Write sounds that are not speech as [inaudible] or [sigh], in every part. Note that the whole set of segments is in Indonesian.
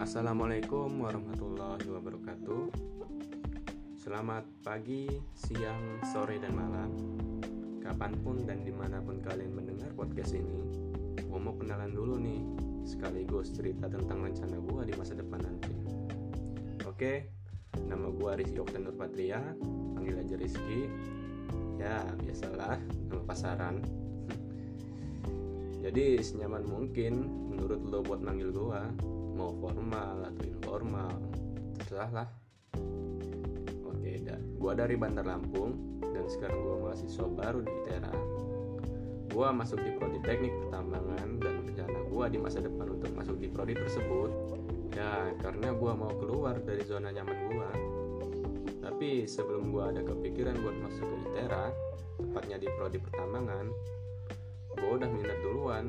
Assalamualaikum warahmatullahi wabarakatuh. Selamat pagi, siang, sore, dan malam. Kapan pun dan di mana pun kalian mendengar podcast ini Gue mau kenalan dulu nih Sekaligus cerita tentang rencana gue di masa depan nanti. Oke, nama gue Rizky Oktan Nurpatria Panggil aja Rizky. Ya, biasalah, nama pasaran. [laughs] Jadi senyaman mungkin menurut lo buat manggil gue mau formal atau informal terserah lah oke dah. Gua dari Bandar Lampung dan sekarang gua mahasiswa baru di ITERA. Gua masuk di prodi teknik pertambangan dan rencana gua di masa depan untuk masuk di prodi tersebut. Ya karena gua mau keluar dari zona nyaman gua. Tapi sebelum gua ada kepikiran buat masuk ke ITERA tepatnya di prodi pertambangan gua udah minat duluan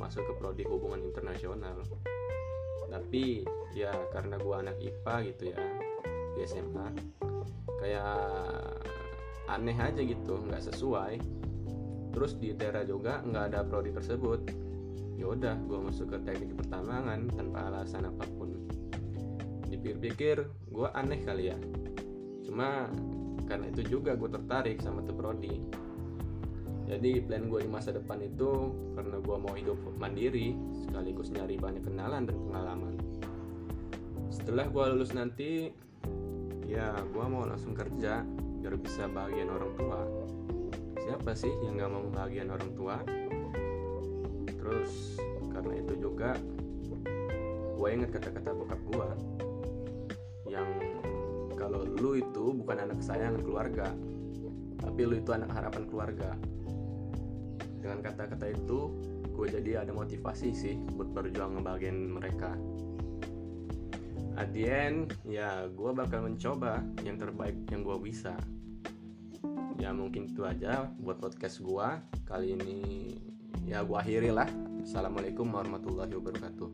masuk ke prodi hubungan internasional. Tapi ya karena gue anak IPA gitu ya di SMA kayak aneh aja gitu nggak sesuai. Terus di Tera juga nggak ada prodi tersebut. Yaudah gue masuk ke teknik pertambangan tanpa alasan apa pun. Dipikir-pikir gue aneh kali ya. Cuma karena itu juga gue tertarik sama tuh prodi jadi plan gue di masa depan itu karena gue mau hidup mandiri sekaligus nyari banyak kenalan dan pengalaman. Setelah gue lulus nanti ya gue mau langsung kerja biar bisa bagian orang tua. Siapa sih yang gak mau bagian orang tua? Terus karena itu juga gue inget kata-kata bokap gue yang kalau lu itu bukan anak kesayangan keluarga tapi lu itu anak harapan keluarga dengan kata-kata itu gue jadi ada motivasi sih buat berjuang ngebagian mereka. At the end ya gue bakal mencoba yang terbaik yang gue bisa. Ya mungkin itu aja buat podcast gue kali ini ya gue akhiri lah. Assalamualaikum warahmatullahi wabarakatuh